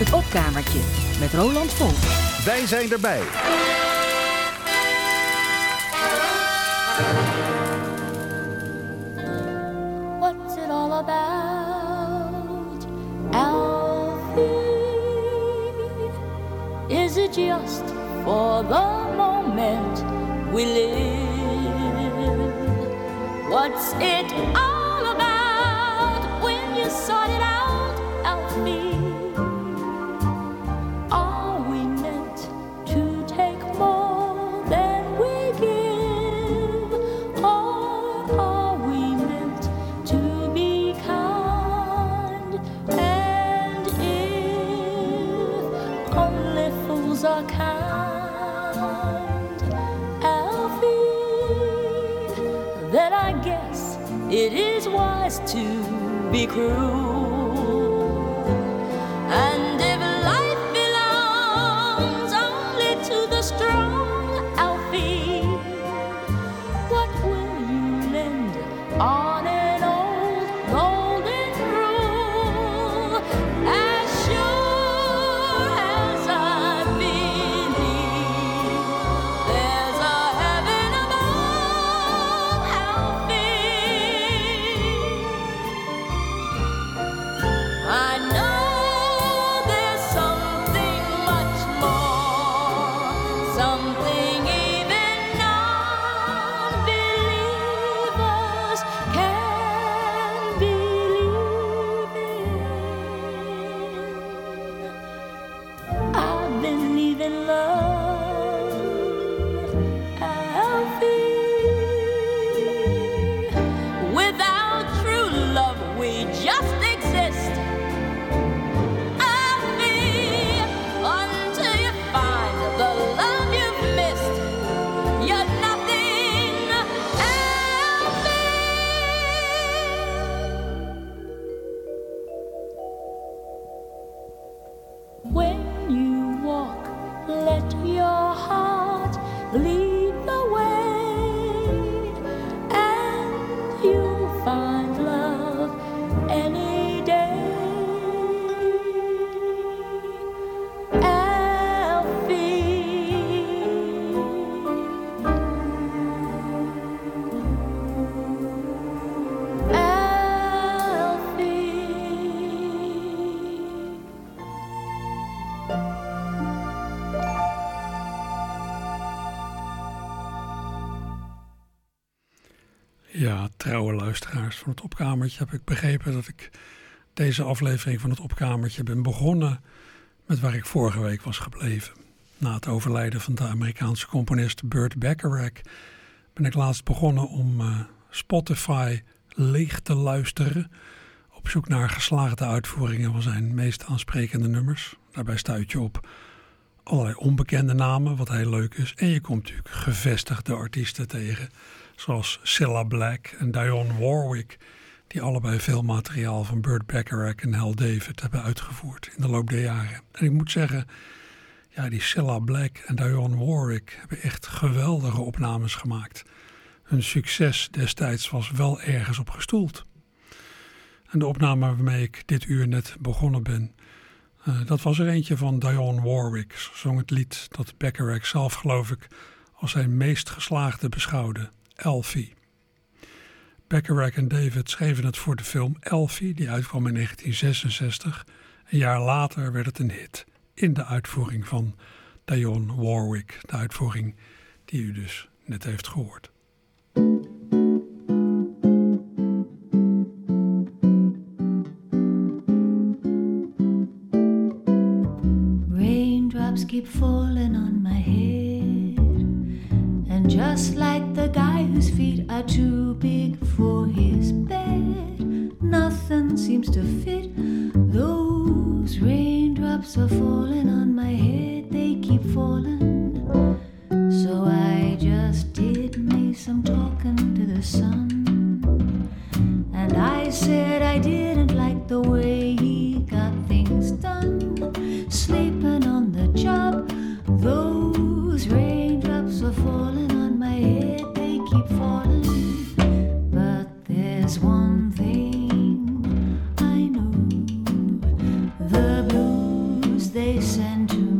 Het opkamertje met Roland Vol. Wij zijn erbij. What's it all about, Alfie? Is it just for the moment we live? What's it all about when you sort it out, Alfie? Be cruel. Van het opkamertje heb ik begrepen dat ik deze aflevering van het opkamertje ben begonnen met waar ik vorige week was gebleven. Na het overlijden van de Amerikaanse componist Burt Bacharach ben ik laatst begonnen om eh, Spotify leeg te luisteren. Op zoek naar geslaagde uitvoeringen van zijn meest aansprekende nummers. Daarbij stuit je op allerlei onbekende namen, wat heel leuk is. En je komt natuurlijk gevestigde artiesten tegen, zoals Cilla Black en Dionne Warwick, die allebei veel materiaal van Burt Bacharach en Hal David hebben uitgevoerd in de loop der jaren. En ik moet zeggen, ja, die Cilla Black en Dionne Warwick hebben echt geweldige opnames gemaakt. Hun succes destijds was wel ergens op gestoeld. En de opname waarmee ik dit uur net begonnen ben, eh, dat was er eentje van Dionne Warwick. Ze zong het lied dat Bacharach zelf, geloof ik, als zijn meest geslaagde beschouwde, Elfie. Bacharach en David schreven het voor de film Elfie, die uitkwam in 1966. Een jaar later werd het een hit in de uitvoering van Dionne Warwick, de uitvoering die u dus net heeft gehoord. Raindrops keep falling on my head. Just like the guy whose feet are too big for his bed, nothing seems to fit. Those raindrops are falling on my head, they keep falling. So I just did me some talking to the sun. And I said I didn't they send to me.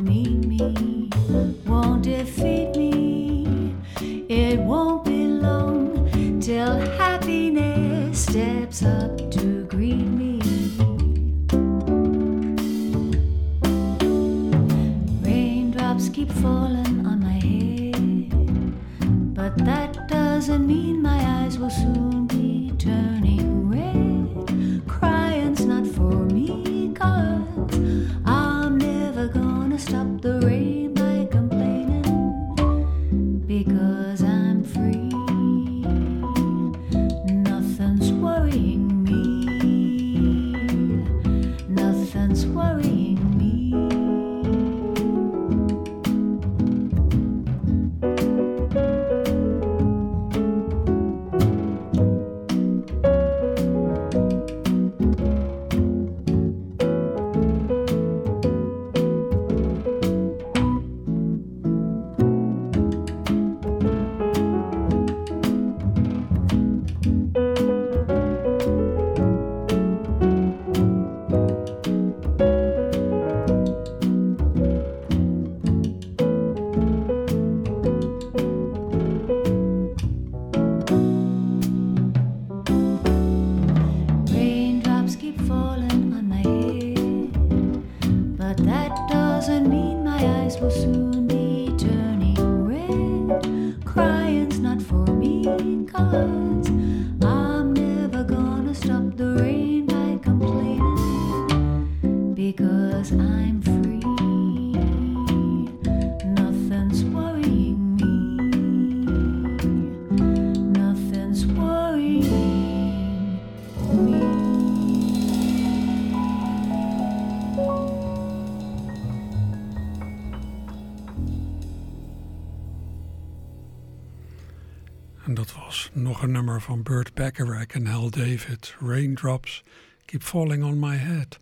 Van Burt Bacharach en Hal David. Raindrops keep falling on my head.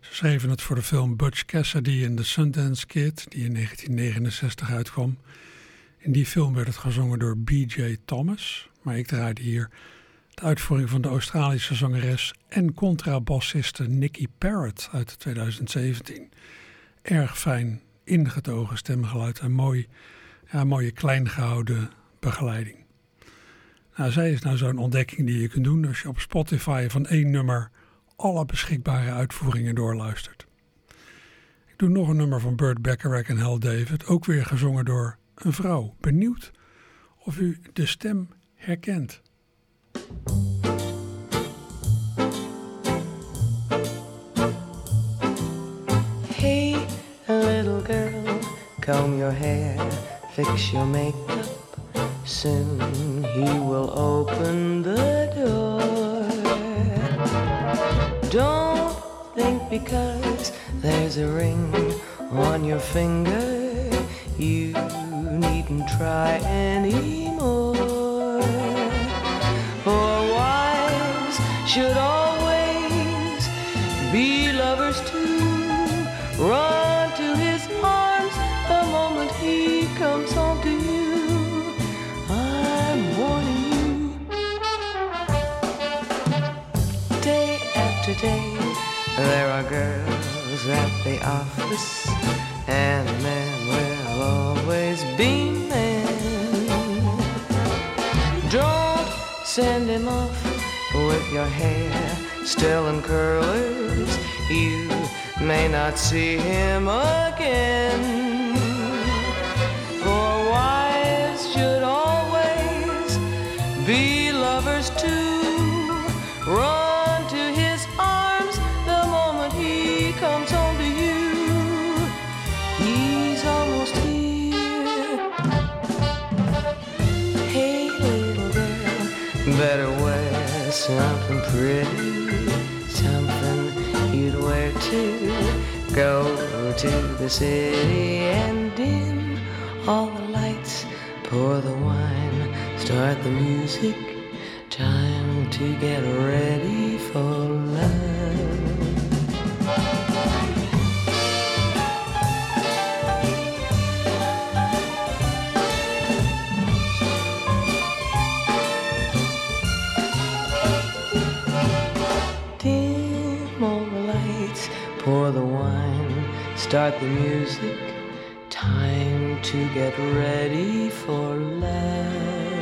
Ze schreven het voor de film Butch Cassidy en The Sundance Kid, die in 1969 uitkwam. In die film werd het gezongen door B.J. Thomas, maar ik draaide hier de uitvoering van de Australische zangeres en contrabassiste Nicky Parrott uit 2017. Erg fijn, ingetogen stemgeluid en mooi, ja, mooie klein gehouden begeleiding. Nou, zij is nou zo'n ontdekking die je kunt doen als je op Spotify van één nummer alle beschikbare uitvoeringen doorluistert. Ik doe nog een nummer van Burt Bacharach en Hal David, ook weer gezongen door een vrouw. Benieuwd of u de stem herkent. Hey, little girl, comb your hair, fix your makeup. Soon he will open the door. Don't think because there's a ring on your finger, you needn't try anymore. Still in curlers. You may not see him again. For wives should always be lovers too. Run to his arms the moment he comes home to you. He's almost here. Hey, little girl, better wear something pretty, to go to the city and dim all the lights, pour the wine, start the music. Time to get ready music. Time to get ready for love.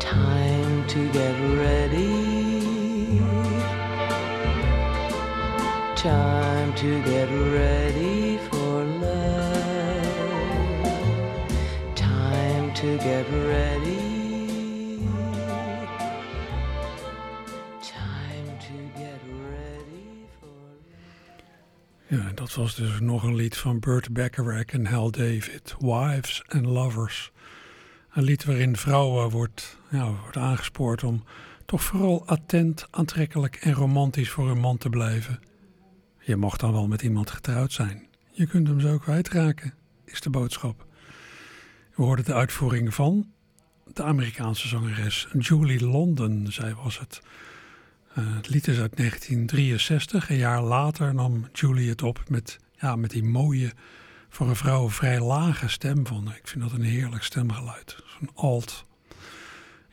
Time to get ready. Time to get ready for love. Time to get ready. Dat was dus nog een lied van Burt Bacharach en Hal David. Wives and Lovers. Een lied waarin vrouwen wordt, ja, wordt aangespoord om toch vooral attent, aantrekkelijk en romantisch voor hun man te blijven. Je mocht dan wel met iemand getrouwd zijn. Je kunt hem zo kwijtraken, is de boodschap. We hoorden de uitvoering van de Amerikaanse zangeres Julie London, zij was het. Uh, het lied is uit 1963. Een jaar later nam Julie het op met, ja, met die mooie, voor een vrouw vrij lage stem van. Ik vind dat een heerlijk stemgeluid. Zo'n alt.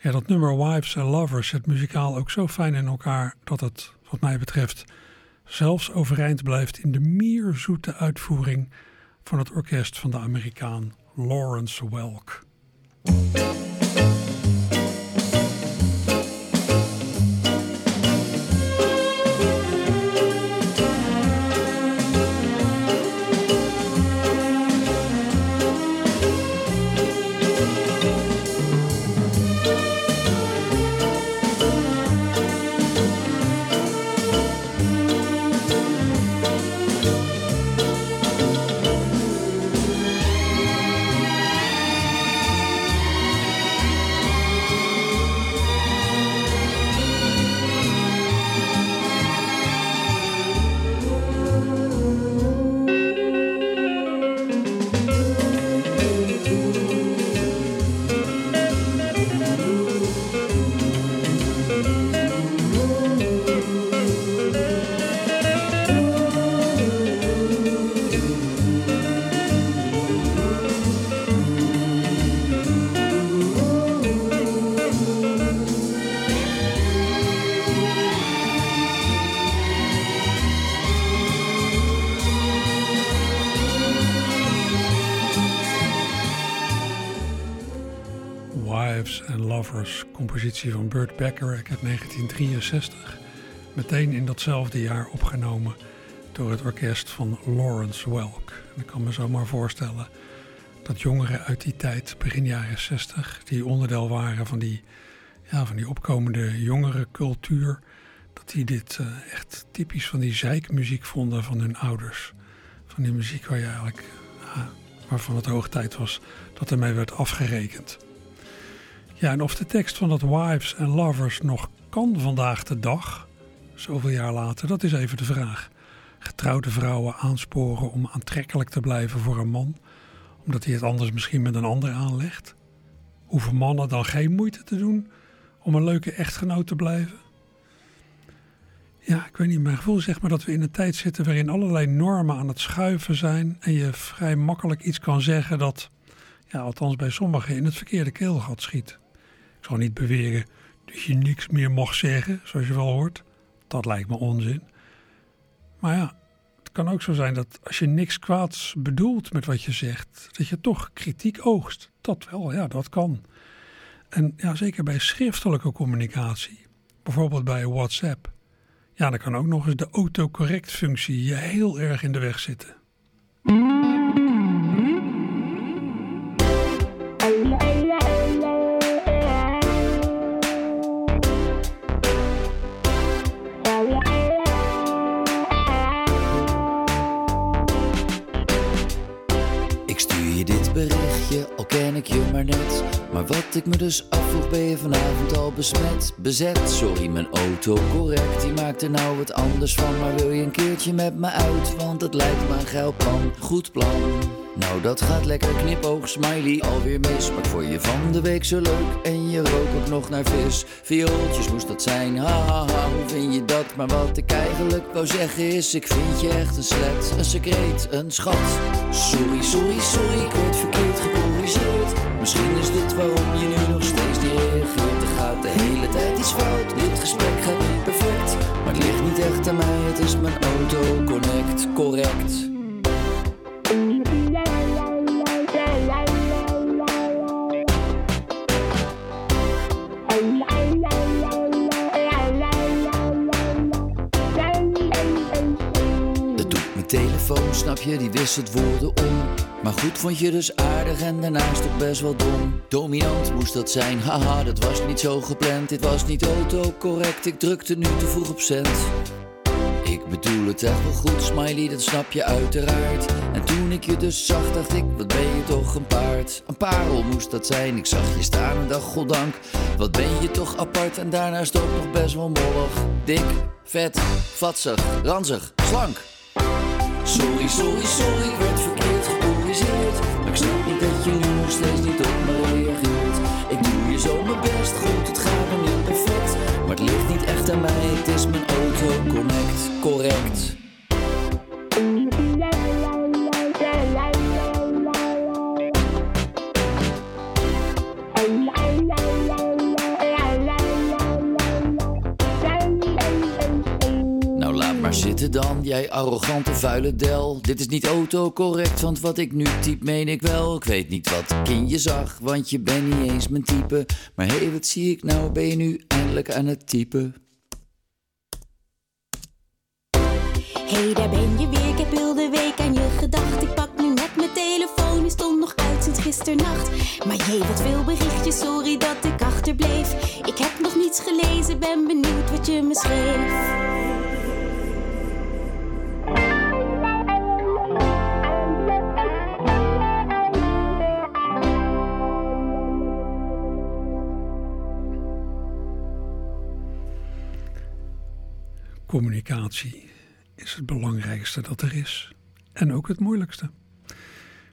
Ja, dat nummer Wives and Lovers zit muzikaal ook zo fijn in elkaar dat het, wat mij betreft, zelfs overeind blijft in de mierzoete uitvoering van het orkest van de Amerikaan Lawrence Welk. Compositie van Burt Bacharach uit 1963. Meteen in datzelfde jaar opgenomen door het orkest van Lawrence Welk. Ik kan me zomaar voorstellen dat jongeren uit die tijd, begin jaren 60, die onderdeel waren van die, ja, van die opkomende jongerencultuur, dat die dit uh, echt typisch van die zeikmuziek vonden van hun ouders. Van die muziek waar je eigenlijk, ja, waarvan het hoog tijd was dat ermee werd afgerekend. Ja, en of de tekst van dat Wives and Lovers nog kan vandaag de dag, zoveel jaar later, dat is even de vraag. Getrouwde vrouwen aansporen om aantrekkelijk te blijven voor een man, omdat hij het anders misschien met een ander aanlegt? Hoeven mannen dan geen moeite te doen om een leuke echtgenoot te blijven? Ja, ik weet niet, mijn gevoel zegt maar dat we in een tijd zitten waarin allerlei normen aan het schuiven zijn en je vrij makkelijk iets kan zeggen dat, ja, althans bij sommigen, in het verkeerde keelgat schiet. Zal niet beweren dat je niks meer mag zeggen, zoals je wel hoort. Dat lijkt me onzin. Maar ja, het kan ook zo zijn dat als je niks kwaads bedoelt met wat je zegt, dat je toch kritiek oogst. Dat wel, ja, dat kan. En ja, zeker bij schriftelijke communicatie, bijvoorbeeld bij WhatsApp. Ja, dan kan ook nog eens de autocorrect functie je heel erg in de weg zitten. Maar. Maar wat ik me dus afvroeg, ben je vanavond al besmet? Bezet, sorry, mijn auto correct. Die maakt er nou wat anders van. Maar wil je een keertje met me uit? Want het lijkt me een geil plan. Goed plan. Nou, dat gaat lekker knipoog, smiley, alweer mis. Maar voor je van de week zo leuk en je rookt ook nog naar vis. Viooltjes moest dat zijn, hahaha, ha, hoe vind je dat? Maar wat ik eigenlijk wou zeggen is, ik vind je echt een slet. Een secreet, een schat. Sorry, sorry, sorry, ik werd verkeerd Misschien is dit waarom je nu nog steeds niet reageert. Er gaat de hele tijd iets fout, dit gesprek gaat niet perfect. Maar het ligt niet echt aan mij, het is mijn auto connect, correct. Mijn telefoon, snap je, die wisselt woorden om. Maar goed vond je dus aardig en daarnaast ook best wel dom. Dominant moest dat zijn, haha, dat was niet zo gepland. Dit was niet autocorrect, ik drukte nu te vroeg op cent. Ik bedoel het echt wel goed, smiley, dat snap je uiteraard. En toen ik je dus zag, dacht ik, wat ben je toch een paard. Een parel moest dat zijn, ik zag je staan en dacht, goddank. Wat ben je toch apart en daarnaast ook nog best wel mollig. Dik, vet, vatsig, ranzig, slank. Sorry, sorry, sorry, ik werd dan, jij arrogante vuile del. Dit is niet autocorrect, want wat ik nu typ meen ik wel. Ik weet niet wat ik in je zag, want je bent niet eens mijn type. Maar hé, hey, wat zie ik nou, ben je nu eindelijk aan het typen? Hey, daar ben je weer. Ik heb heel de week aan je gedacht. Ik pak nu net mijn telefoon, die stond nog uit sinds gisternacht. Maar jee, wat veel berichtjes, sorry dat ik achterbleef. Ik heb nog niets gelezen, ben benieuwd wat je me schreef. Communicatie is het belangrijkste dat er is. En ook het moeilijkste.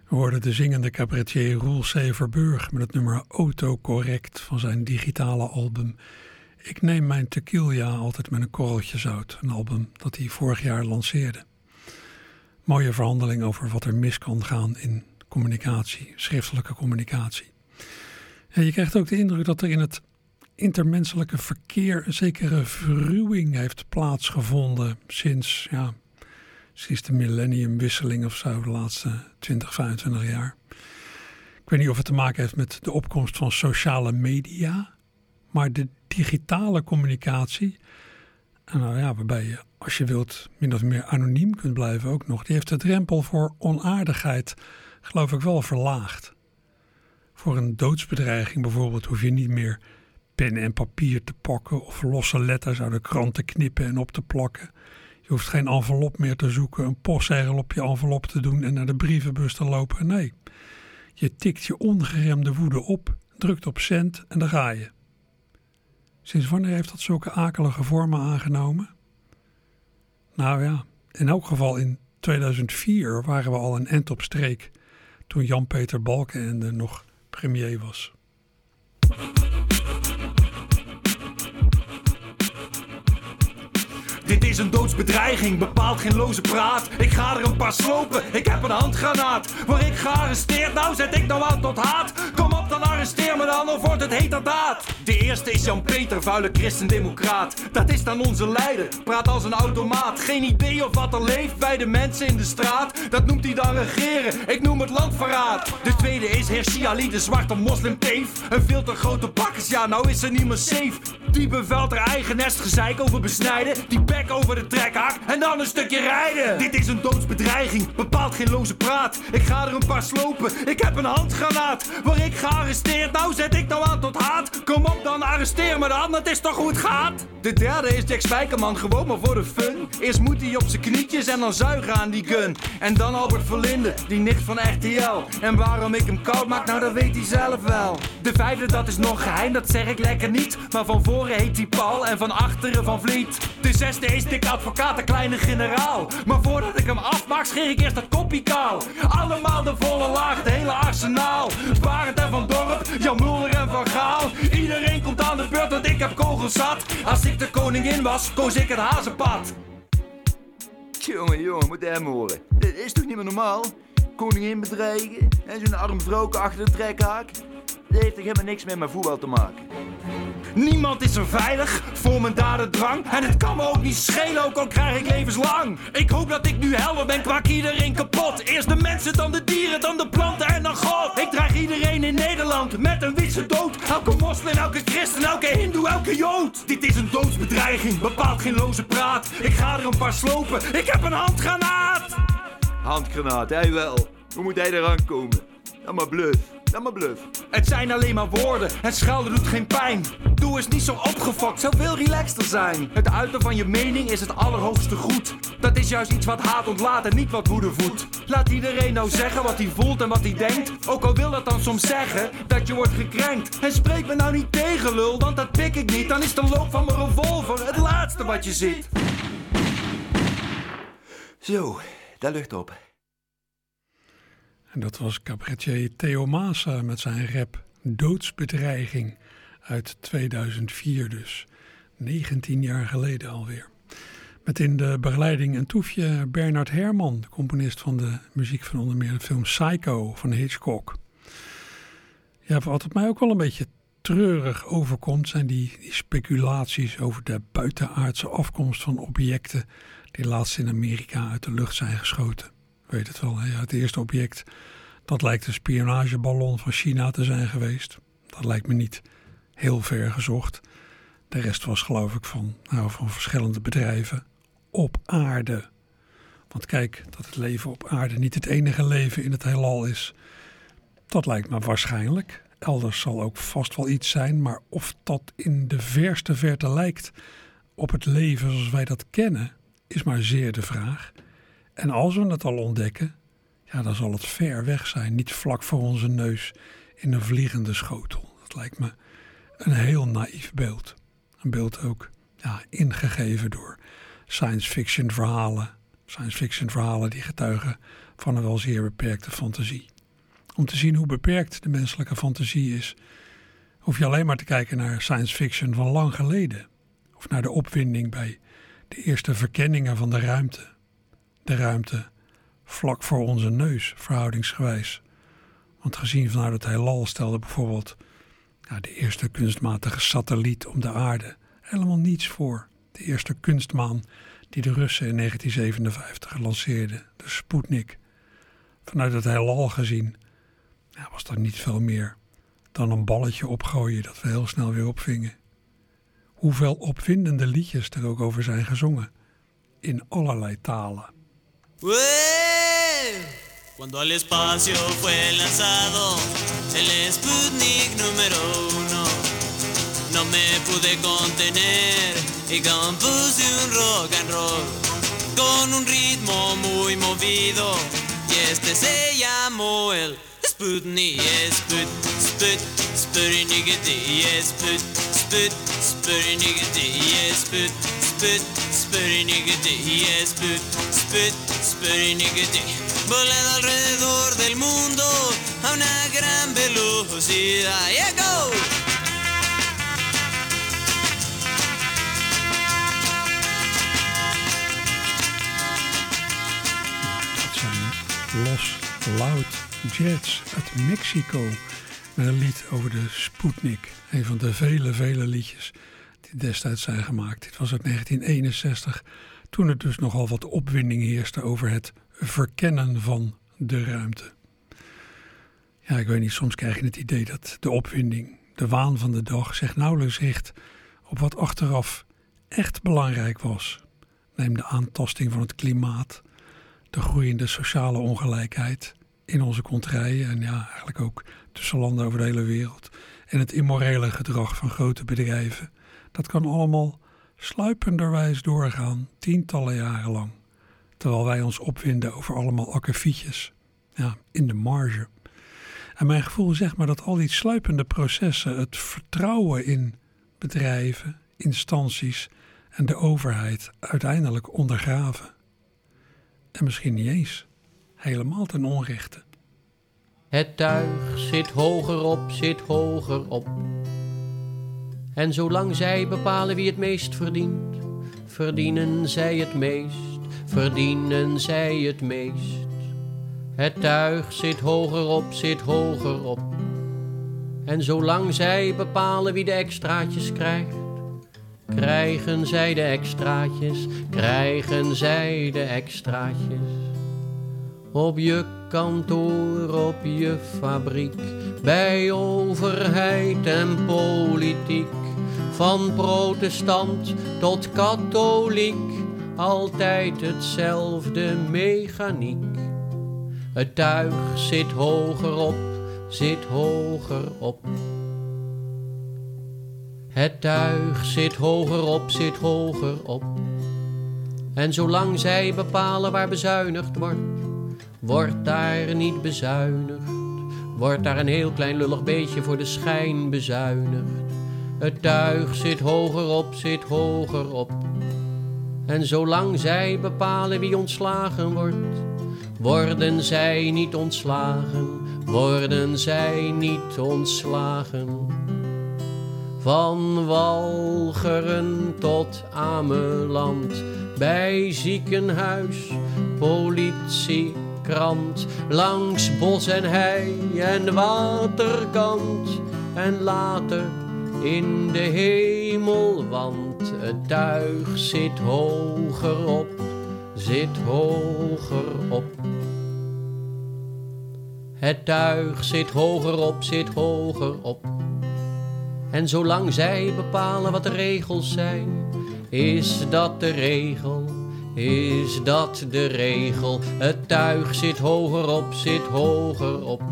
We hoorden de zingende cabaretier Roel C. Verburg met het nummer Autocorrect van zijn digitale album Ik neem mijn tequila altijd met een korreltje zout. Een album dat hij vorig jaar lanceerde. Mooie verhandeling over wat er mis kan gaan in communicatie, schriftelijke communicatie. En je krijgt ook de indruk dat er in het intermenselijke verkeer een zekere verruwing heeft plaatsgevonden sinds, ja, sinds de millenniumwisseling of zo, de laatste 20, 25 jaar. Ik weet niet of het te maken heeft met de opkomst van sociale media, maar de digitale communicatie, nou ja, waarbij je als je wilt min of meer anoniem kunt blijven ook nog, die heeft de drempel voor onaardigheid geloof ik wel verlaagd. Voor een doodsbedreiging bijvoorbeeld hoef je niet meer pen en papier te pakken of losse letters uit de krant te knippen en op te plakken. Je hoeft geen envelop meer te zoeken, een postzegel op je envelop te doen en naar de brievenbus te lopen. Nee, je tikt je ongeremde woede op, drukt op cent en dan ga je. Sinds wanneer heeft dat zulke akelige vormen aangenomen? Nou ja, in elk geval in 2004 waren we al een end op streek toen Jan-Peter Balkenende nog premier was. Een doodsbedreiging, bepaalt geen loze praat. Ik ga er een paar slopen, ik heb een handgranaat. Waar ik gearresteerd, nou zet ik nou aan tot haat. Dan arresteer me dan, of wordt het heterdaad. De eerste is Jan-Peter, vuile christendemocraat. Dat is dan onze leider, praat als een automaat. Geen idee of wat er leeft bij de mensen in de straat. Dat noemt hij dan regeren, ik noem het landverraad. De tweede is Hershey Ali, de zwarte moslimteef. Een veel te grote bakkers, ja, nou is er niet meer safe. Die bevelt haar eigen nest gezeik over besnijden. Die bek over de trekhak en dan een stukje rijden. Dit is een doodsbedreiging, bepaalt geen loze praat. Ik ga er een paar slopen, ik heb een handgranaat. Waar ik gearresteerd, nou zet ik nou aan tot haat. Kom op dan, arresteer me dan, het is toch hoe het gaat? De derde is Jack Spijkerman, gewoon maar voor de fun. Eerst moet hij op zijn knietjes en dan zuigen aan die gun. En dan Albert Verlinde, die nicht van RTL. En waarom ik hem koud maak, nou dat weet hij zelf wel. De vijfde, dat is nog geheim, dat zeg ik lekker niet. Maar van voren heet hij Paul en van achteren van Vliet. De zesde is dik advocaat, de kleine generaal. Maar voordat ik hem afmaak, scheer ik eerst dat koppie kaal. Allemaal de volle laag, het hele arsenaal. Barend en Van Dorp, Jan Mulder en Van Gaal. Iedereen komt aan de beurt, want ik heb kogels zat. Als ik de koningin was, koos ik het hazenpad. Jongen, jongen, moet hem horen. Dit is toch niet meer normaal? Koningin bedreigen en zo'n arm vrouwke achter de trekhaak. Dat heeft toch helemaal niks met mijn voetbal te maken. Niemand is er veilig voor mijn dadendrang. En het kan me ook niet schelen, ook al krijg ik levenslang. Ik hoop dat ik nu helder ben, kwak iedereen kapot. Eerst de mensen, dan de dieren, dan de planten en dan God. Ik dreig iedereen met een witse dood. Elke moslim, elke christen, elke hindoe, elke jood. Dit is een doodsbedreiging, bepaalt geen loze praat. Ik ga er een paar slopen, ik heb een handgranaat. Handgranaat, hij wel. Hoe moet hij eraan komen? Dan maar bluff, dan maar bluff. Het zijn alleen maar woorden, het schelden doet geen pijn. Doe eens niet zo opgefokt, zou veel relaxter zijn. Het uiten van je mening is het allerhoogste goed. Dat is juist iets wat haat ontlaat en niet wat woede voedt. Laat iedereen nou zeggen wat hij voelt en wat hij denkt. Ook al wil dat dan soms zeggen dat je wordt gekrenkt. En spreek me nou niet tegen, lul, want dat pik ik niet. Dan is de loop van mijn revolver het laatste wat je ziet. Zo, daar lucht op. En dat was cabaretier Theo Maasa met zijn rap Doodsbedreiging uit 2004 dus. 19 jaar geleden alweer. Met in de begeleiding een toefje Bernard Herrmann, de componist van de muziek van onder meer de film Psycho van Hitchcock. Ja, wat mij ook wel een beetje treurig overkomt, zijn die speculaties over de buitenaardse afkomst van objecten die laatst in Amerika uit de lucht zijn geschoten. Weet het wel, hè? het eerste object, dat lijkt een spionageballon van China te zijn geweest. Dat lijkt me niet heel ver gezocht. De rest was geloof ik van, nou, van verschillende bedrijven op aarde. Want kijk, dat het leven op aarde niet het enige leven in het heelal is. Dat lijkt me waarschijnlijk. Elders zal ook vast wel iets zijn, maar of dat in de verste verte lijkt op het leven zoals wij dat kennen, is maar zeer de vraag. En als we het al ontdekken, ja, dan zal het ver weg zijn, niet vlak voor onze neus in een vliegende schotel. Dat lijkt me een heel naïef beeld. Een beeld ook ja, ingegeven door science fiction verhalen. Science fiction verhalen die getuigen van een wel zeer beperkte fantasie. Om te zien hoe beperkt de menselijke fantasie is, hoef je alleen maar te kijken naar science fiction van lang geleden. Of naar de opwinding bij de eerste verkenningen van de ruimte. De ruimte vlak voor onze neus, verhoudingsgewijs. Want gezien vanuit het heelal stelde bijvoorbeeld de eerste kunstmatige satelliet om de aarde helemaal niets voor. De eerste kunstmaan die de Russen in 1957 lanceerden, de Sputnik. Vanuit het heelal gezien was dat niet veel meer dan een balletje opgooien dat we heel snel weer opvingen. Hoeveel opwindende liedjes er ook over zijn gezongen, in allerlei talen. Cuando al espacio fue lanzado el Sputnik número uno, no me pude contener y compuse un rock and roll con un ritmo muy movido. Y este se llamó el Sputnik, Sput, Sput, Sputnik, Sput, Sput, Sputnik, Sput, Sput, Sputnik, Sput, Sput, Sputnik, volando alrededor del mundo a una gran velocidad. Yeah, go! Dat zijn Los Loud Jets uit Mexico. Met een lied over de Sputnik. Een van de vele, vele liedjes destijds zijn gemaakt. Dit was uit 1961. Toen er dus nogal wat opwinding heerste over het verkennen van de ruimte. Ja, ik weet niet, soms krijg je het idee dat de opwinding, de waan van de dag, zich nauwelijks richt op wat achteraf echt belangrijk was. Neem de aantasting van het klimaat, de groeiende sociale ongelijkheid in onze contraien en ja, eigenlijk ook tussen landen over de hele wereld. En het immorele gedrag van grote bedrijven. Dat kan allemaal sluipenderwijs doorgaan, tientallen jaren lang. Terwijl wij ons opwinden over allemaal akkefietjes. Ja, in de marge. En mijn gevoel zegt maar dat al die sluipende processen het vertrouwen in bedrijven, instanties en de overheid uiteindelijk ondergraven. En misschien niet eens helemaal ten onrechte. Het tuig zit hoger op, zit hoger op. En zolang zij bepalen wie het meest verdient, verdienen zij het meest, verdienen zij het meest. Het tuig zit hoger op, zit hoger op. En zolang zij bepalen wie de extraatjes krijgt, krijgen zij de extraatjes, krijgen zij de extraatjes. Op je kantoor, op je fabriek, bij overheid en politiek. Van protestant tot katholiek, altijd hetzelfde mechaniek. Het tuig zit hoger op, zit hoger op. Het tuig zit hoger op, zit hoger op. En zolang zij bepalen waar bezuinigd wordt, wordt daar niet bezuinigd. Wordt daar een heel klein lullig beetje voor de schijn bezuinigd. Het tuig zit hoger op, zit hoger op. En zolang zij bepalen wie ontslagen wordt, worden zij niet ontslagen, worden zij niet ontslagen. Van Walcheren tot Ameland, bij ziekenhuis, politie, krant, langs bos en hei en waterkant en later in de hemel, want het tuig zit hoger op, zit hoger op. Het tuig zit hoger op, zit hoger op. En zolang zij bepalen wat de regels zijn, is dat de regel, is dat de regel. Het tuig zit hoger op, zit hoger op.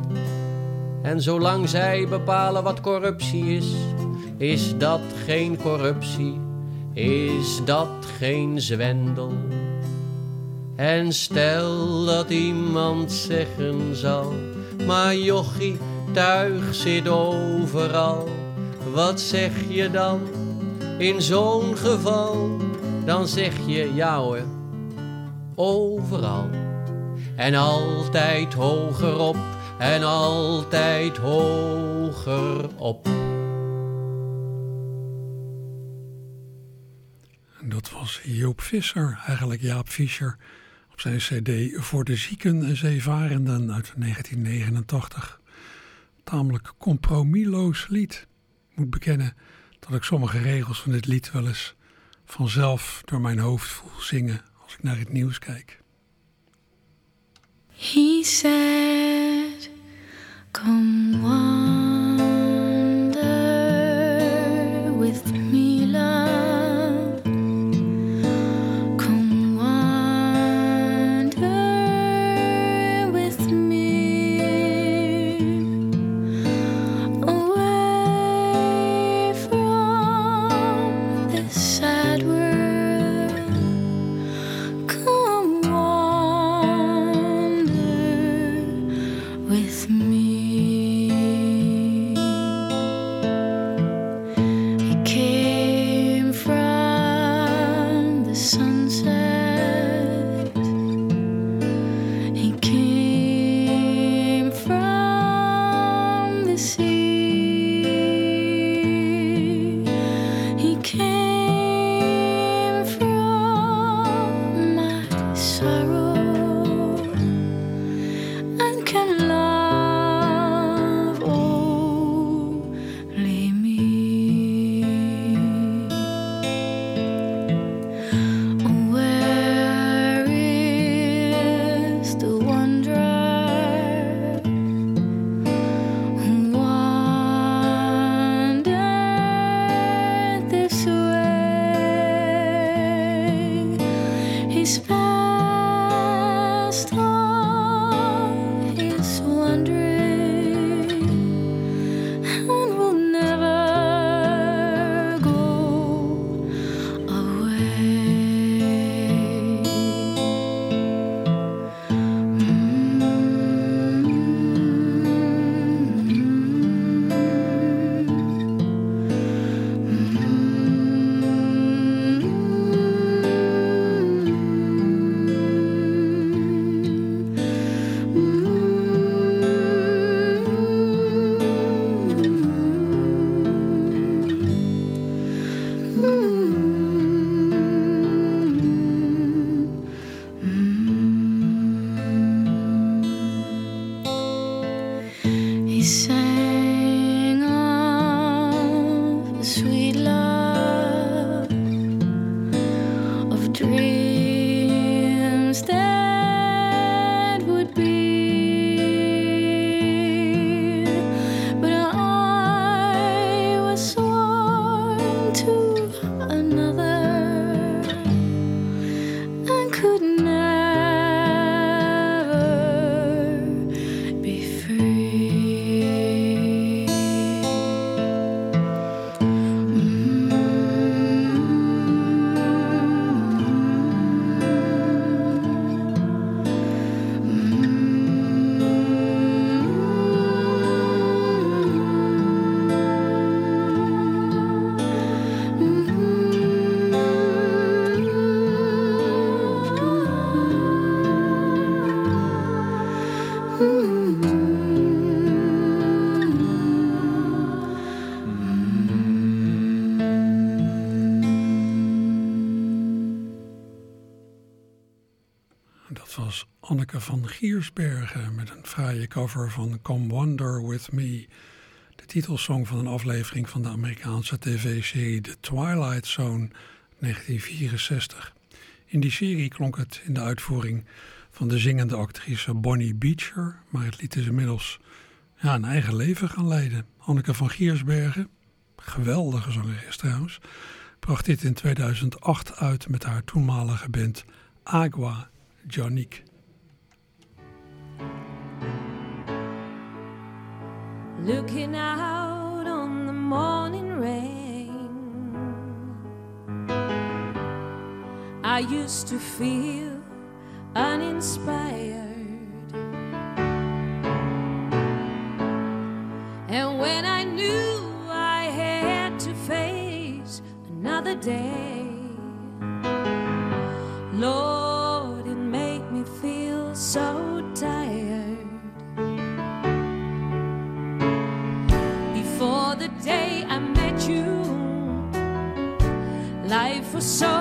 En zolang zij bepalen wat corruptie is, is dat geen corruptie, is dat geen zwendel. En stel dat iemand zeggen zal, maar jochie, tuig zit overal. Wat zeg je dan in zo'n geval? Dan zeg je ja hoor, overal. En altijd hoger op, en altijd hoger op. Dat was Joop Visser, eigenlijk Jaap Fischer, op zijn cd Voor de Zieken en Zeevarenden uit 1989. Tamelijk compromisloos lied. Ik moet bekennen dat ik sommige regels van dit lied wel eens vanzelf door mijn hoofd voel zingen als ik naar het nieuws kijk. He said, Come wander sorrow to van Giersbergen met een fraaie cover van Come Wander With Me. De titelsong van een aflevering van de Amerikaanse tv-serie The Twilight Zone 1964. In die serie klonk het in de uitvoering van de zingende actrice Bonnie Beecher, maar het liet is inmiddels ja, een eigen leven gaan leiden. Anneke van Giersbergen, geweldige zangeres trouwens, bracht dit in 2008 uit met haar toenmalige band Agua Jonique. Looking out on the morning rain, I used to feel uninspired. And when I knew I had to face another day, life was so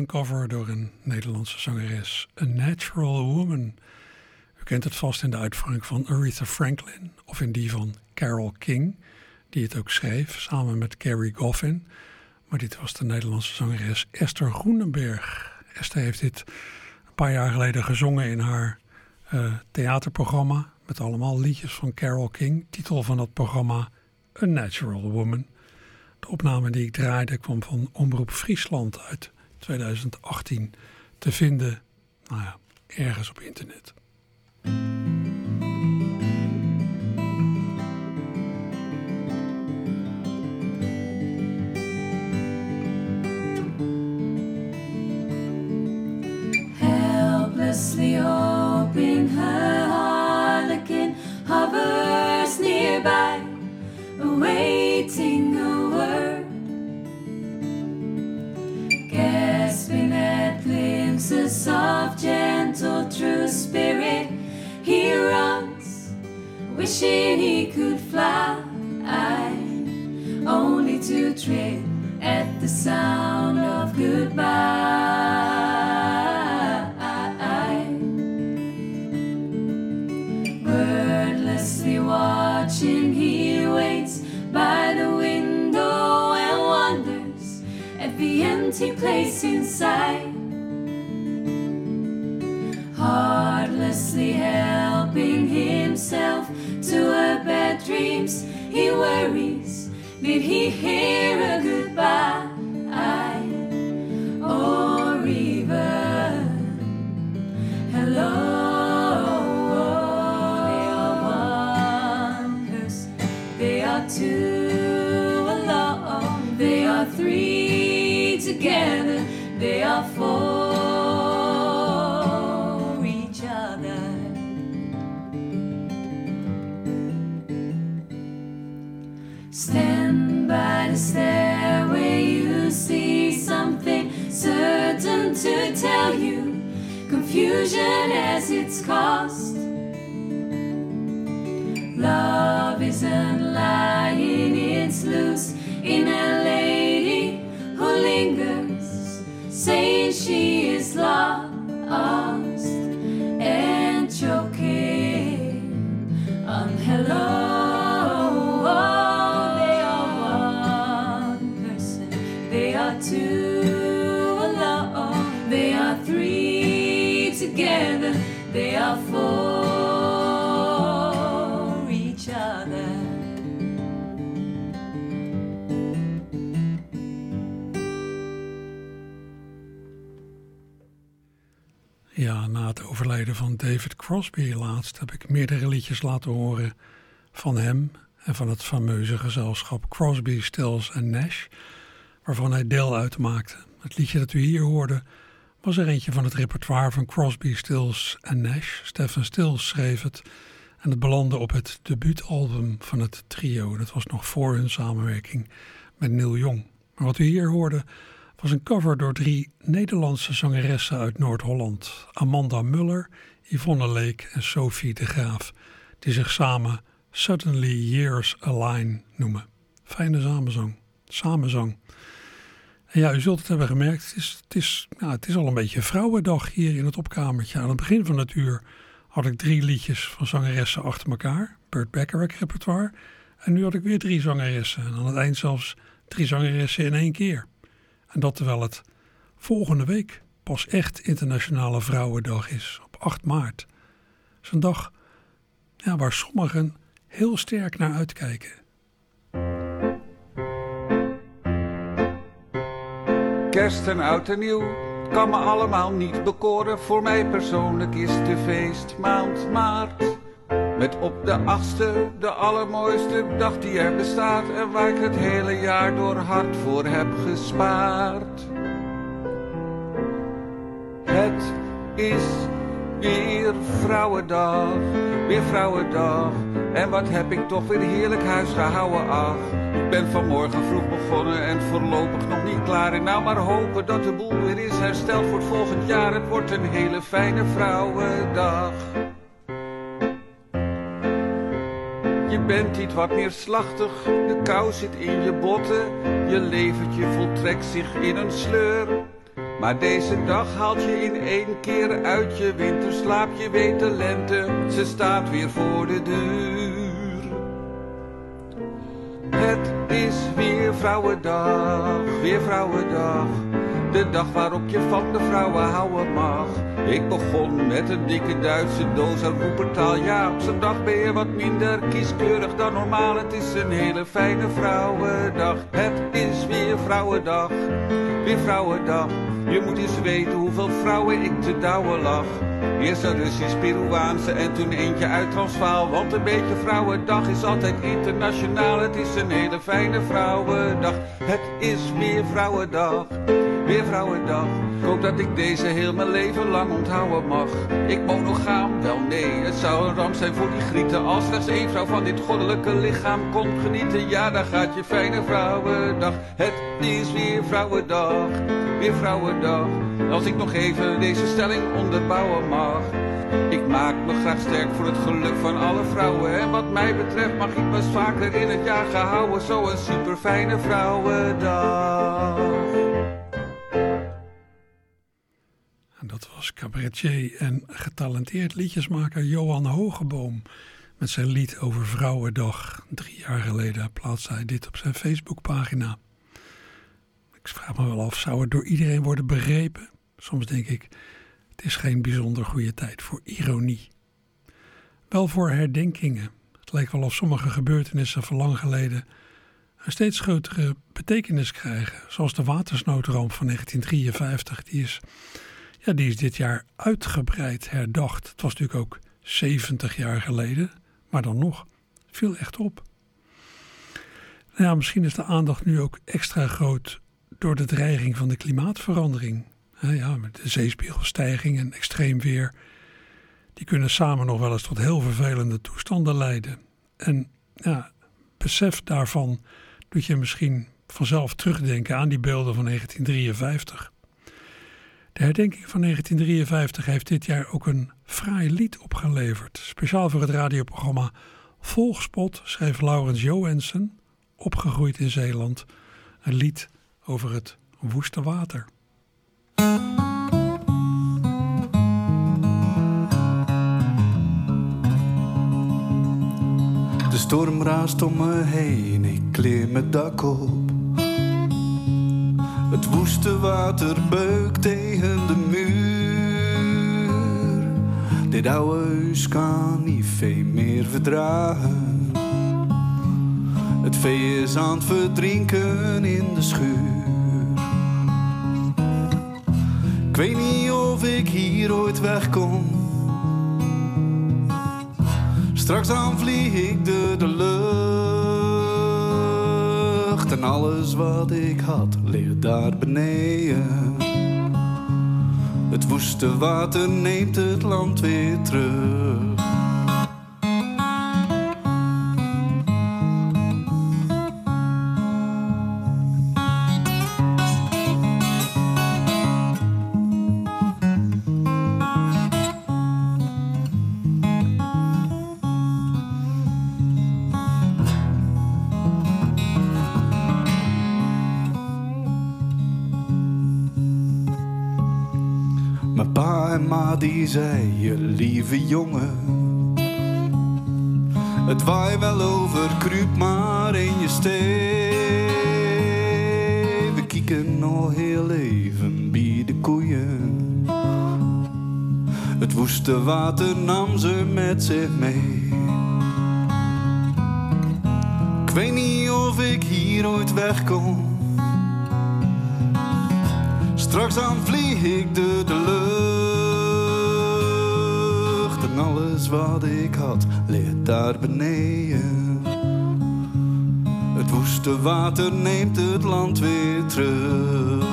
cover door een Nederlandse zangeres, A Natural Woman. U kent het vast in de uitvoering van Aretha Franklin of in die van Carole King, die het ook schreef samen met Carrie Goffin. Maar dit was de Nederlandse zangeres Esther Groenenberg. Esther heeft dit een paar jaar geleden gezongen in haar eh, theaterprogramma met allemaal liedjes van Carole King. Titel van dat programma A Natural Woman. De opname die ik draaide kwam van Omroep Friesland uit 2018 te vinden nou ja, ergens op internet. Helplessly hoping her harlequin hovers nearby, awaiting glimpses of gentle, true spirit, he runs, wishing he could fly, only to tread at the sound of goodbye. Wordlessly watching, he waits by the window and wonders at the empty place inside. Heartlessly helping himself to her bad dreams, he worries. Did he hear a goodbye? Laatst heb ik meerdere liedjes laten horen van hem en van het fameuze gezelschap Crosby, Stills en Nash, waarvan hij deel uitmaakte. Het liedje dat u hier hoorde was er eentje van het repertoire van Crosby, Stills en Nash. Stephen Stills schreef het en het belandde op het debuutalbum van het trio. Dat was nog voor hun samenwerking met Neil Young. Maar wat u hier hoorde was een cover door drie Nederlandse zangeressen uit Noord-Holland. Amanda Muller, Yvonne Leek en Sophie de Graaf. Die zich samen Suddenly Years Align noemen. Fijne samenzang. Samenzang. En ja, u zult het hebben gemerkt, het is, het, is, het is al een beetje vrouwendag hier in het opkamertje. Aan het begin van het uur had ik drie liedjes van zangeressen achter elkaar. Burt Bacharach repertoire. En nu had ik weer drie zangeressen. En aan het eind zelfs drie zangeressen in één keer. En dat terwijl het volgende week pas echt Internationale Vrouwendag is, op 8 maart. Dat is een dag ja, waar sommigen heel sterk naar uitkijken. Kerst en oud en nieuw kan me allemaal niet bekoren. Voor mij persoonlijk is de feestmaand maart. Met op de achtste de allermooiste dag die er bestaat. En waar ik het hele jaar door hard voor heb gespaard. Het is weer Vrouwendag, weer Vrouwendag. En wat heb ik toch weer heerlijk huis gehouden, ach. Ik ben vanmorgen vroeg begonnen en voorlopig nog niet klaar. En nou maar hopen dat de boel weer is hersteld voor het volgend jaar. Het wordt een hele fijne Vrouwendag. Je bent iets wat neerslachtig, de kou zit in je botten. Je leventje voltrekt zich in een sleur. Maar deze dag haalt je in één keer uit je winterslaap. Je weet de lente, ze staat weer voor de deur. Het is weer Vrouwendag, weer Vrouwendag. De dag waarop je van de vrouwen houden mag. Ik begon met een dikke Duitse doos aan Roepertaal. Ja, op zo'n dag ben je wat minder kieskeurig dan normaal. Het is een hele fijne Vrouwendag. Het is weer Vrouwendag, weer Vrouwendag. Je moet eens weten hoeveel vrouwen ik te douwen lag. Eerst een Russisch Peruaanse en toen eentje uit Transvaal. Want een beetje Vrouwendag is altijd internationaal. Het is een hele fijne Vrouwendag. Het is weer Vrouwendag, weer Vrouwendag. Ik hoop dat ik deze heel mijn leven lang onthouden mag. Ik monogaam, wel nee, het zou een ramp zijn voor die grieten. Als slechts één vrouw van dit goddelijke lichaam kon genieten. Ja, dan gaat je fijne Vrouwendag. Het is weer Vrouwendag, weer Vrouwendag. Als ik nog even deze stelling onderbouwen mag. Ik maak me graag sterk voor het geluk van alle vrouwen. En wat mij betreft mag ik best vaker in het jaar gehouden. Zo'n super fijne vrouwendag. Dat was cabaretier en getalenteerd liedjesmaker Johan Hogeboom. Met zijn lied over Vrouwendag. Drie jaar geleden plaatste hij dit op zijn Facebookpagina. Ik vraag me wel af, zou het door iedereen worden begrepen? Soms denk ik, het is geen bijzonder goede tijd voor ironie. Wel voor herdenkingen. Het lijkt wel of sommige gebeurtenissen van lang geleden een steeds grotere betekenis krijgen. Zoals de watersnoodramp van 1953. Die is, ja, die is dit jaar uitgebreid herdacht. Het was natuurlijk ook 70 jaar geleden. Maar dan nog, viel echt op. Nou ja, misschien is de aandacht nu ook extra groot door de dreiging van de klimaatverandering. Ja, met de zeespiegelstijging en extreem weer. Die kunnen samen nog wel eens tot heel vervelende toestanden leiden. En ja, besef daarvan doet je misschien vanzelf terugdenken aan die beelden van 1953. De herdenking van 1953 heeft dit jaar ook een fraai lied opgeleverd. Speciaal voor het radioprogramma Volgspot schreef Laurens Johansen, opgegroeid in Zeeland, een lied over het woeste water. De storm raast om me heen, ik klim het dak op. Het woeste water beukt tegen de muur. Dit oude huis kan niet veel meer verdragen. Het vee is aan het verdrinken in de schuur. Ik weet niet of ik hier ooit wegkom. Straks dan vlieg ik door de lucht. En alles wat ik had ligt daar beneden. Het woeste water neemt het land weer terug. Die zei, je lieve jongen. Het waai wel over, kruip maar in je steen. We kieken nog heel even bij de koeien. Het woeste water nam ze met zich mee. Ik weet niet of ik hier ooit wegkom. Straks dan vlieg ik de lucht alles wat ik had ligt daar beneden. Het woeste water neemt het land weer terug.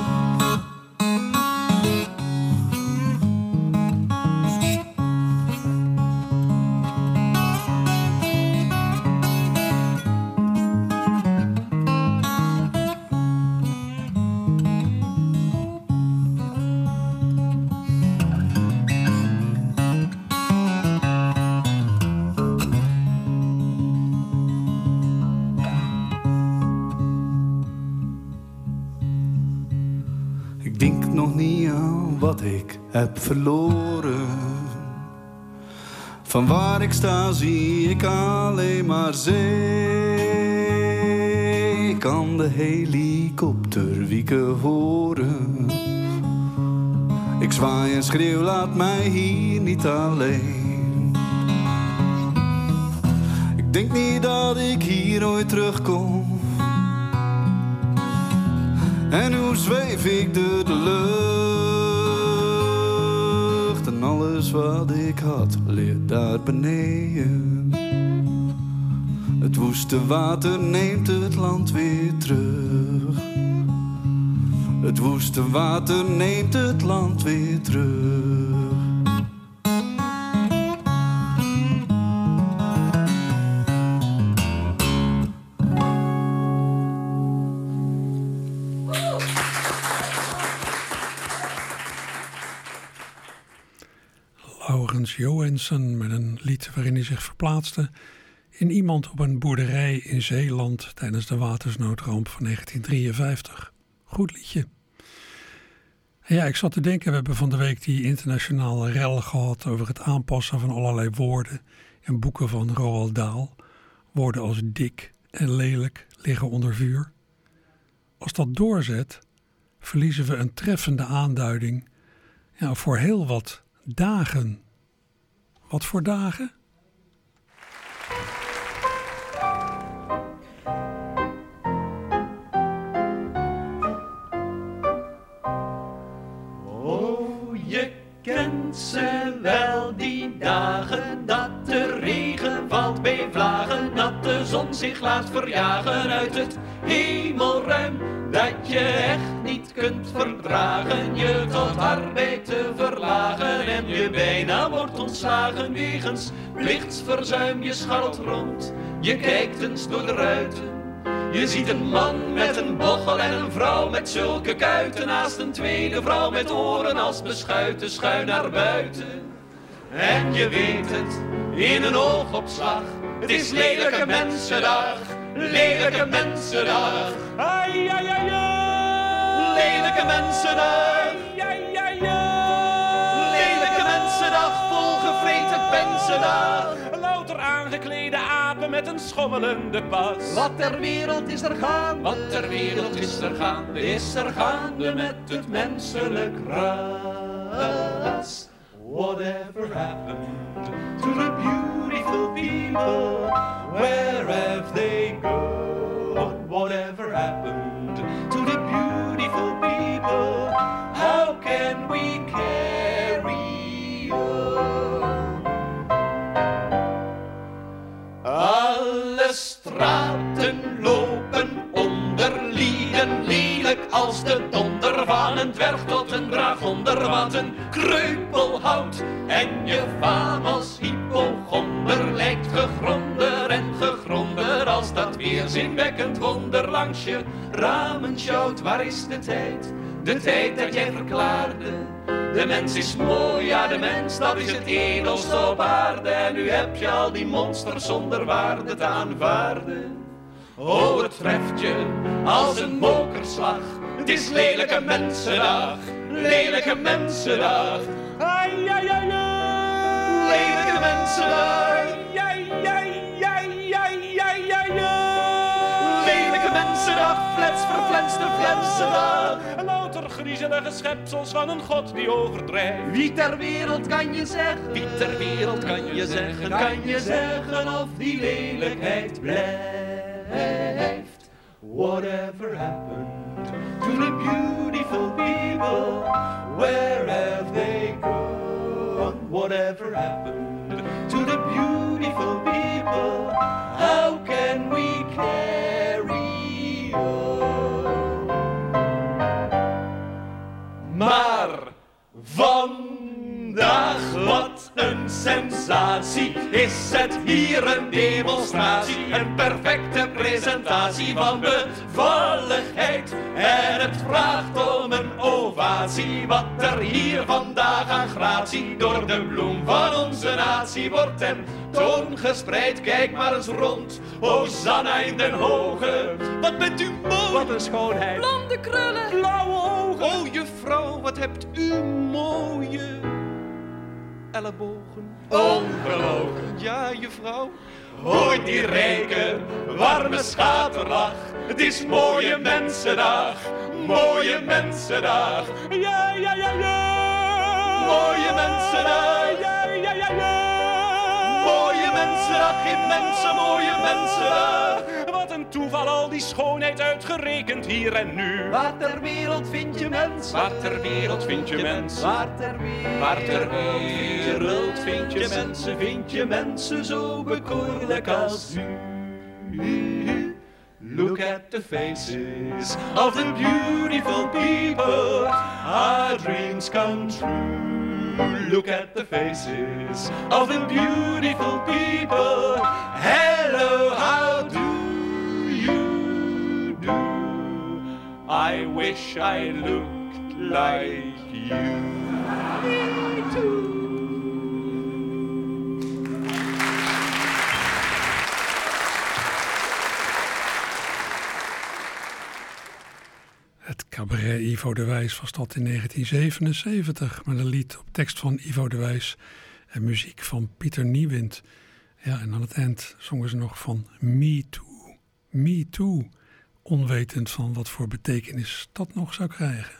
Verloren. Van waar ik sta zie ik alleen maar zee. Ik kan de helikopter wieken horen. Ik zwaai en schreeuw, laat mij hier niet alleen. Ik denk niet dat ik hier ooit terugkom. En hoe zweef ik de lucht alles wat ik had ligt daar beneden Het woeste water neemt het land weer terug Het woeste water neemt het land weer terug. Met een lied waarin hij zich verplaatste in iemand op een boerderij in Zeeland tijdens de watersnoodramp van 1953. Goed liedje. En ja, ik zat te denken, we hebben van de week die internationale rel gehad over het aanpassen van allerlei woorden in boeken van Roald Dahl. Woorden als dik en lelijk liggen onder vuur. Als dat doorzet, verliezen we een treffende aanduiding ja, voor heel wat dagen. Wat voor dagen? Oh, je kent ze wel, die dagen dat de regen valt bij vlagen, zich laat verjagen uit het hemelruim, dat je echt niet kunt verdragen, je tot arbeid te verlagen en je bijna wordt ontslagen wegens plichtsverzuim. Je scharrelt rond, je kijkt eens door de ruiten. Je ziet een man met een bochel en een vrouw met zulke kuiten naast een tweede vrouw met oren als beschuiten schuin naar buiten. En je weet het in een oogopslag, het is lelijke mensendag, lelijke mensendag. Ai, ai, ai, ai. Lelijke mensendag. Ai, ai, ai. Lelijke mensendag, volgevreten pensendag. Louter aangeklede apen met een schommelende pas. Wat ter wereld is er gaande? Wat ter wereld is er gaande? Is er gaande met het menselijk ras? Whatever happened to the beautiful people? Where have they gone? Whatever happened to the beautiful people? How can we carry on? Alle straten als de donder van een dwerg tot een dragonder, wat een kreupel houdt. En je faam als hypochonder lijkt gegronder en gegronder als dat weerzinwekkend wonder langs je ramen sjouwt. Waar is de tijd? De tijd dat jij verklaarde. De mens is mooi, ja de mens dat is het edelste op aarde. En nu heb je al die monsters zonder waarde te aanvaarden. Oh, het treft je als een mokerslag. Het is lelijke mensendag, lelijke mensendag. Ai, ai, ai, ai. Lelijke mensendag. Ai, ai, ai, ai, ai, ai, ai. Lelijke mensendag, flets verflenste flensendag. Louter griezelige schepsels van een god die overdrijft. Wie ter wereld kan je zeggen? Wie ter wereld kan je zeggen? Kan je zeggen of die lelijkheid blijft? Whatever happened to the beautiful people? Where have they gone? Whatever happened to the beautiful people? How can we carry on? Maar vandaag, wat een sensatie, is het hier een demonstratie. Een perfecte presentatie van bevalligheid. En het vraagt om een ovatie, wat er hier vandaag aan gratie door de bloem van onze natie wordt ten toon gespreid. Kijk maar eens rond, Hosanna in den hoge. Wat bent u mooi, wat een schoonheid. Blonde krullen, blauwe ogen. Oh, juffrouw, wat hebt u mooie ellebogen. Ongelogen, ja, juffrouw. Hoor die rijke, warme schaterlach. Het is mooie mensendag, mooie mensendag. Ja, ja, ja, ja. Mooie mensendag. Ja, ja, ja, ja. Mooie mensendag, geen mensen, mooie mensendag. Toeval, al die schoonheid uitgerekend hier en nu. Waar ter wereld vind je mens? Waar ter wereld vind je mens? Waar ter wereld, Waar ter wereld vind je mensen? Vind je mensen zo bekoorlijk als u? Look at the faces of the beautiful people. Our dreams come true. Look at the faces of the beautiful people. Hello, how do I wish I looked like you. Me too. Het cabaret Ivo de Wijs was dat in 1977 met een lied op tekst van Ivo de Wijs en muziek van Pieter Niewind. Ja, en aan het eind zongen ze nog van Me Too, Me Too, onwetend van wat voor betekenis dat nog zou krijgen.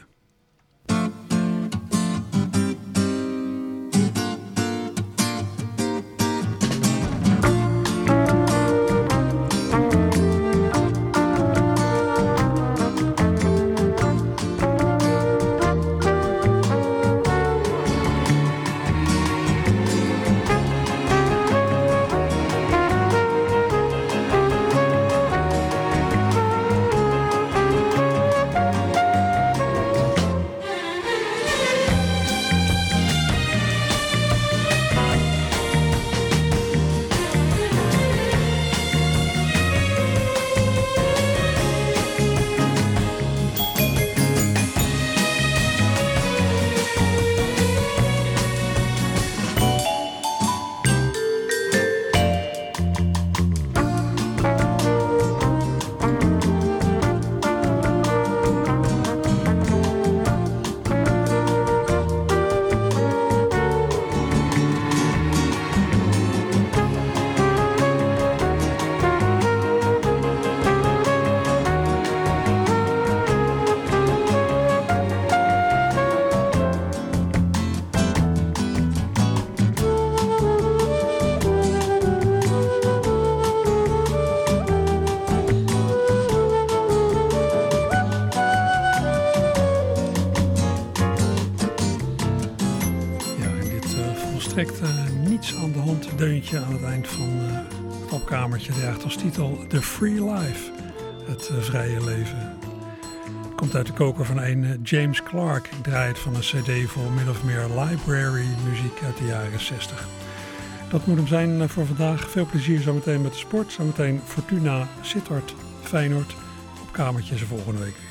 Deuntje aan het eind van uh, het opkamertje draagt als titel The Free Life, het uh, vrije leven. Het komt uit de koker van een James Clark. Ik draai het van een cd vol min of meer library muziek uit de jaren 60. Dat moet hem zijn voor vandaag. Veel plezier zometeen met de sport. Zometeen Fortuna, Sittard, Feyenoord. Opkamertje is er volgende week.